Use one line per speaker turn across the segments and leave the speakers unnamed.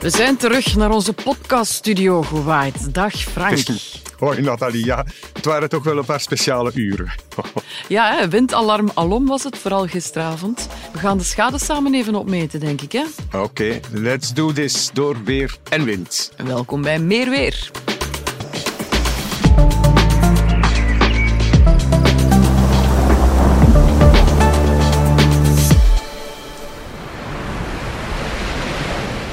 We zijn terug naar onze podcaststudio gewaaid. Dag Frank.
Hoi Nathalie, ja, het waren toch wel een paar speciale uren.
Ja, hè, windalarm alom was het, vooral gisteravond. We gaan de schade samen even opmeten, denk ik. Hè?
Oké, let's do this door weer en wind.
Welkom bij Meer Weer.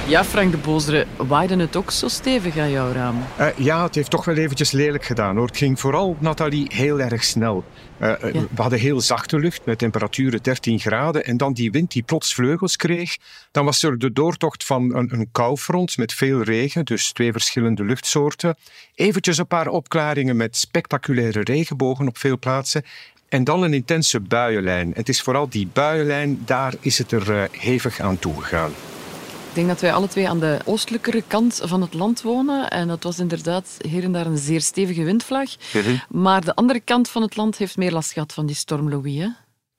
Ja, Frank de Bozere, waaide het ook zo stevig aan jouw raam?
Uh, ja, het heeft toch wel eventjes lelijk gedaan hoor. Het ging vooral, Nathalie, heel erg snel. Uh, ja. We hadden heel zachte lucht met temperaturen 13 graden. En dan die wind die plots vleugels kreeg. Dan was er de doortocht van een, een koufront met veel regen, dus twee verschillende luchtsoorten. Eventjes een paar opklaringen met spectaculaire regenbogen op veel plaatsen. En dan een intense buienlijn. Het is vooral die buienlijn, daar is het er uh, hevig aan toegegaan.
Ik denk dat wij alle twee aan de oostelijkere kant van het land wonen. En dat was inderdaad hier en daar een zeer stevige windvlag. Mm -hmm. Maar de andere kant van het land heeft meer last gehad van die storm Louis. Hè?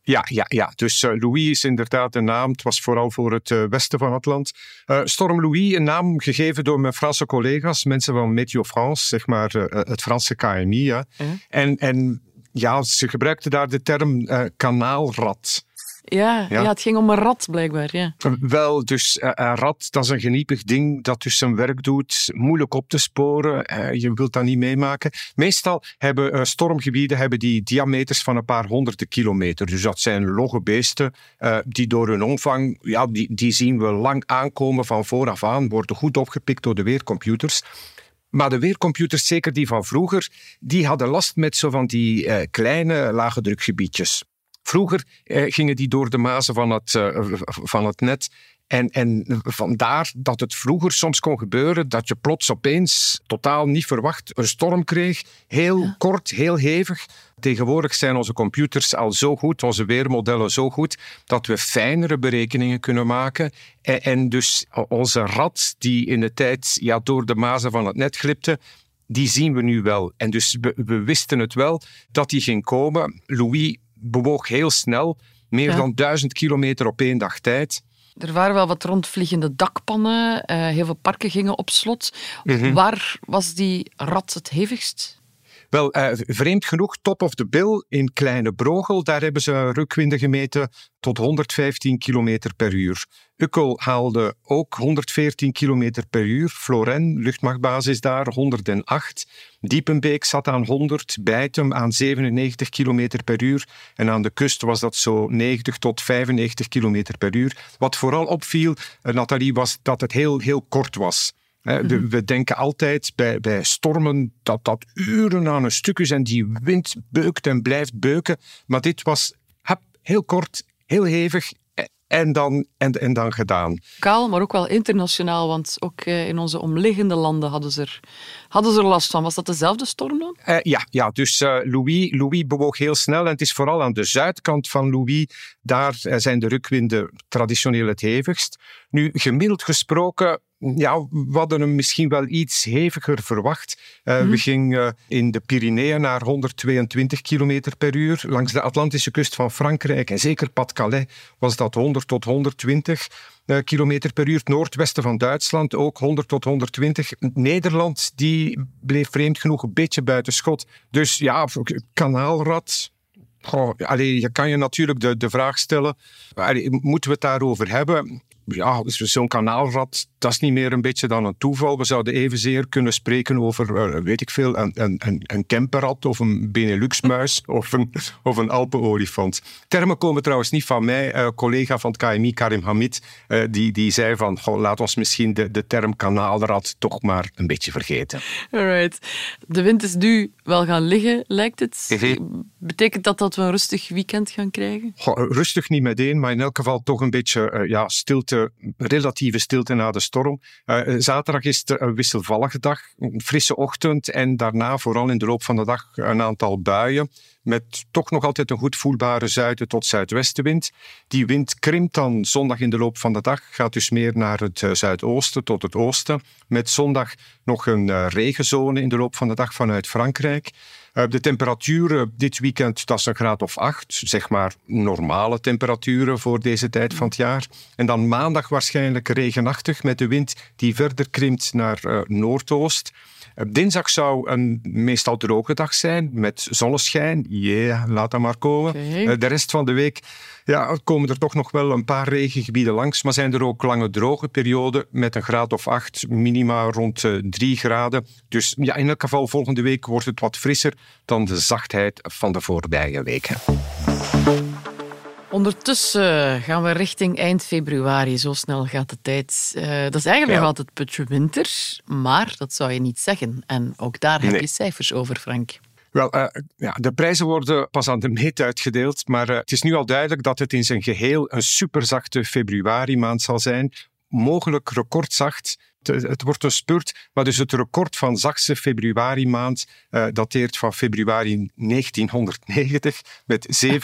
Ja, ja, ja. Dus uh, Louis is inderdaad een naam. Het was vooral voor het uh, westen van het land. Uh, Storm Louis, een naam gegeven door mijn Franse collega's, mensen van Meteo France, zeg maar het Franse KMI. En, en ja, ze gebruikten daar de term kanaalrat.
Ja, ja. ja, het ging om een rat blijkbaar. Ja.
Wel, dus een rat, dat is een geniepig ding dat dus zijn werk doet. Moeilijk op te sporen. Uh, je wilt dat niet meemaken. Meestal hebben stormgebieden hebben die diameters van een paar honderden kilometer. Dus dat zijn logge beesten die door hun omvang, ja, die, die zien we lang aankomen van vooraf aan, worden goed opgepikt door de weercomputers. Maar de weercomputers, zeker die van vroeger, die hadden last met zo van die kleine lage drukgebiedjes. Vroeger eh, gingen die door de mazen van het, uh, van het net. En, en vandaar dat het vroeger soms kon gebeuren dat je plots opeens totaal niet verwacht een storm kreeg. Heel ja. kort, heel hevig. Tegenwoordig zijn onze computers al zo goed, onze weermodellen zo goed, dat we fijnere berekeningen kunnen maken. En, en dus onze rat die in de tijd ja, door de mazen van het net glipte, die zien we nu wel. En dus we, we wisten het wel dat die ging komen. Louis bewoog heel snel, meer ja. dan duizend kilometer op één dag tijd.
Er waren wel wat rondvliegende dakpannen, uh, heel veel parken gingen op slot. Mm -hmm. Waar was die rat het hevigst?
Wel, uh, vreemd genoeg, top of the bill in Kleine Brogel, daar hebben ze rukwinden gemeten tot 115 km per uur. Ukkel haalde ook 114 km per uur. Floren, luchtmachtbasis daar, 108. Diepenbeek zat aan 100, Bijtem aan 97 km per uur. En aan de kust was dat zo 90 tot 95 km per uur. Wat vooral opviel, Nathalie, was dat het heel, heel kort was. De, we denken altijd bij, bij stormen dat dat uren aan een stuk is en die wind beukt en blijft beuken. Maar dit was hap, heel kort, heel hevig en dan, en, en dan gedaan.
Kaal, maar ook wel internationaal, want ook in onze omliggende landen hadden ze er, hadden ze er last van. Was dat dezelfde storm dan?
Uh, ja, ja, dus uh, Louis, Louis bewoog heel snel en het is vooral aan de zuidkant van Louis, daar zijn de rukwinden traditioneel het hevigst. Nu, gemiddeld gesproken ja, we hadden hem misschien wel iets heviger verwacht. Uh, mm. We gingen in de Pyreneeën naar 122 km per uur. Langs de Atlantische kust van Frankrijk en zeker Pas-Calais was dat 100 tot 120 uh, km per uur. Noordwesten van Duitsland ook 100 tot 120. Nederland die bleef vreemd genoeg een beetje buiten schot. Dus ja, kanaalrad, Goh, je kan je natuurlijk de, de vraag stellen, moeten we het daarover hebben? Ja, zo'n kanaalrat, dat is niet meer een beetje dan een toeval. We zouden evenzeer kunnen spreken over, uh, weet ik veel, een, een, een kemperrat of een Benelux-muis of een, of een Alpenolifant. Termen komen trouwens niet van mij. Uh, collega van het KMI, Karim Hamid, uh, die, die zei van, goh, laat ons misschien de, de term kanaalrat toch maar een beetje vergeten.
Alright. De wind is nu wel gaan liggen, lijkt het. Betekent dat dat we een rustig weekend gaan krijgen?
Goh, rustig niet meteen, maar in elk geval toch een beetje ja, stilte relatieve stilte na de storm. Uh, zaterdag is het een wisselvallige dag, een frisse ochtend en daarna vooral in de loop van de dag een aantal buien met toch nog altijd een goed voelbare zuiden tot zuidwestenwind. Die wind krimpt dan zondag in de loop van de dag, gaat dus meer naar het zuidoosten tot het oosten, met zondag nog een regenzone in de loop van de dag vanuit Frankrijk. De temperaturen dit weekend, dat is een graad of acht. Zeg maar normale temperaturen voor deze tijd van het jaar. En dan maandag waarschijnlijk regenachtig met de wind die verder krimpt naar uh, noordoost. Dinsdag zou een meestal droge dag zijn met zonneschijn. Ja, laat dat maar komen. De rest van de week ja, komen er toch nog wel een paar regengebieden langs, maar zijn er ook lange droge perioden met een graad of acht, minima rond uh, drie graden. Dus ja, in elk geval volgende week wordt het wat frisser dan de zachtheid van de voorbije weken.
Ondertussen gaan we richting eind februari. Zo snel gaat de tijd. Uh, dat is eigenlijk nog altijd putje winter, maar dat zou je niet zeggen. En ook daar heb je cijfers over, Frank.
Wel, uh, ja, de prijzen worden pas aan de meet uitgedeeld, maar uh, het is nu al duidelijk dat het in zijn geheel een superzachte februari maand zal zijn. Mogelijk recordzacht. Het, wordt een spurt, maar dus het record van zachtste februari maand uh, dateert van februari 1990 met 7,9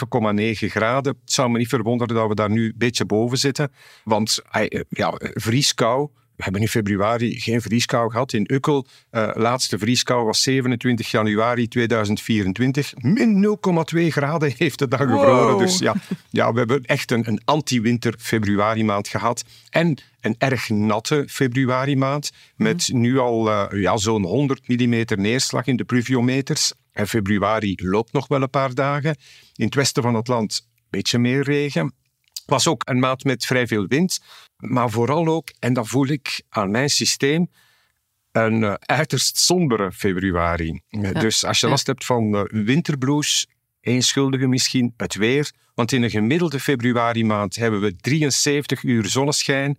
graden. Het zou me niet verwonderen dat we daar nu een beetje boven zitten, want ja, vrieskou we hebben in februari geen vrieskou gehad. In Ukkel, uh, laatste vrieskou was 27 januari 2024. Min 0,2 graden heeft het dan gevroren. Dus ja, ja, we hebben echt een, een anti-winter februari maand gehad. En een erg natte februari maand. Met mhm. nu al uh, ja, zo'n 100 mm neerslag in de pluviometers. En februari loopt nog wel een paar dagen. In het westen van het land een beetje meer regen was ook een maand met vrij veel wind, maar vooral ook, en dat voel ik aan mijn systeem, een uh, uiterst sombere februari. Dus als je last hebt van uh, winterblues, één schuldige misschien, het weer. Want in een gemiddelde februari maand hebben we 73 uur zonneschijn.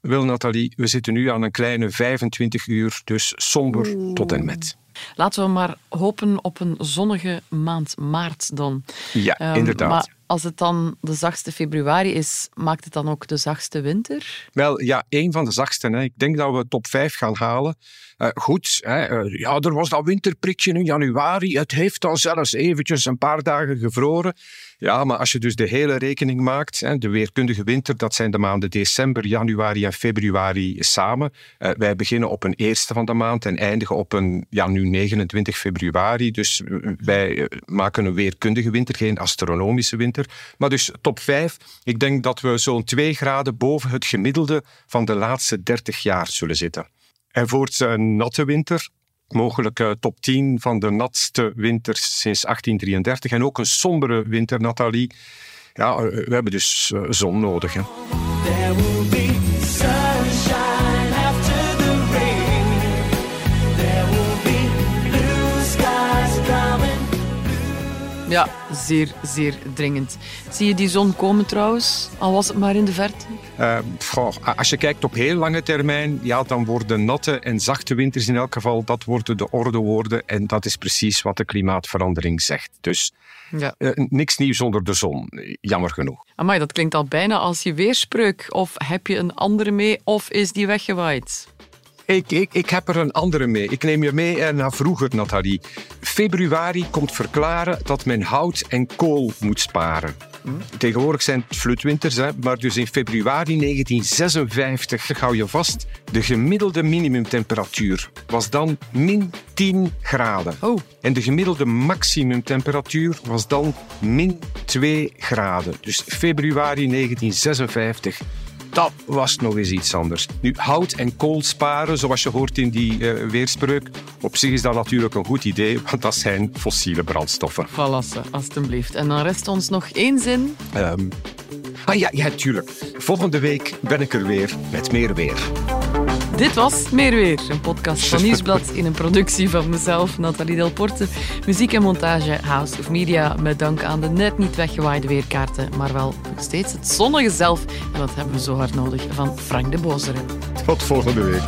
Wel, Nathalie, we zitten nu aan een kleine 25 uur, dus somber tot en met.
Laten we maar hopen op een zonnige maand maart dan.
Ja, ehm, inderdaad.
Maar als het dan de zachtste februari is, maakt het dan ook de zachtste winter?
Wel, ja, één van de zachtste. Hè. Ik denk dat we top 5 gaan halen. Uh, goed, hè, uh, ja, er was dat winterprikje in januari. Het heeft dan zelfs eventjes een paar dagen gevroren. Ja, maar als je dus de hele rekening maakt, hè, de weerkundige winter, dat zijn de maanden december, januari en februari samen. Uh, wij beginnen op een eerste van de maand en eindigen op een, ja, nu 29 februari. Dus wij maken een weerkundige winter, geen astronomische winter. Maar dus top 5. Ik denk dat we zo'n 2 graden boven het gemiddelde van de laatste 30 jaar zullen zitten. En voor het natte winter, mogelijk uh, top 10 van de natste winters sinds 1833. En ook een sombere winter, Nathalie. Ja, uh, we hebben dus zon nodig. Hè.
Ja, zeer, zeer dringend. Zie je die zon komen trouwens, al was het maar in de verte? Uh,
als je kijkt op heel lange termijn, ja, dan worden natte en zachte winters in elk geval, dat worden de ordewoorden. En dat is precies wat de klimaatverandering zegt. Dus ja. uh, niks nieuws zonder de zon, jammer genoeg.
Amai, dat klinkt al bijna als je weerspreuk. Of heb je een andere mee, of is die weggewaaid?
Ik, ik, ik heb er een andere mee. Ik neem je mee naar vroeger, Nathalie. Februari komt verklaren dat men hout en kool moet sparen. Tegenwoordig zijn het flutwinters, hè, maar dus in februari 1956, hou je vast, de gemiddelde minimumtemperatuur was dan min 10 graden.
Oh.
En de gemiddelde maximumtemperatuur was dan min 2 graden. Dus februari 1956 dat was nog eens iets anders. Nu, hout en kool sparen, zoals je hoort in die uh, weerspreuk, op zich is dat natuurlijk een goed idee, want dat zijn fossiele brandstoffen.
Valasse, alstublieft. En dan rest ons nog één zin.
Um, ah ja, ja, tuurlijk. Volgende week ben ik er weer met meer weer.
Dit was Meer Weer, een podcast van Nieuwsblad in een productie van mezelf, Nathalie Delporte. Muziek en montage House of Media, met dank aan de net niet weggewaaide weerkaarten, maar wel nog steeds het zonnige zelf. En dat hebben we zo hard nodig van Frank de Bozere.
Tot volgende week.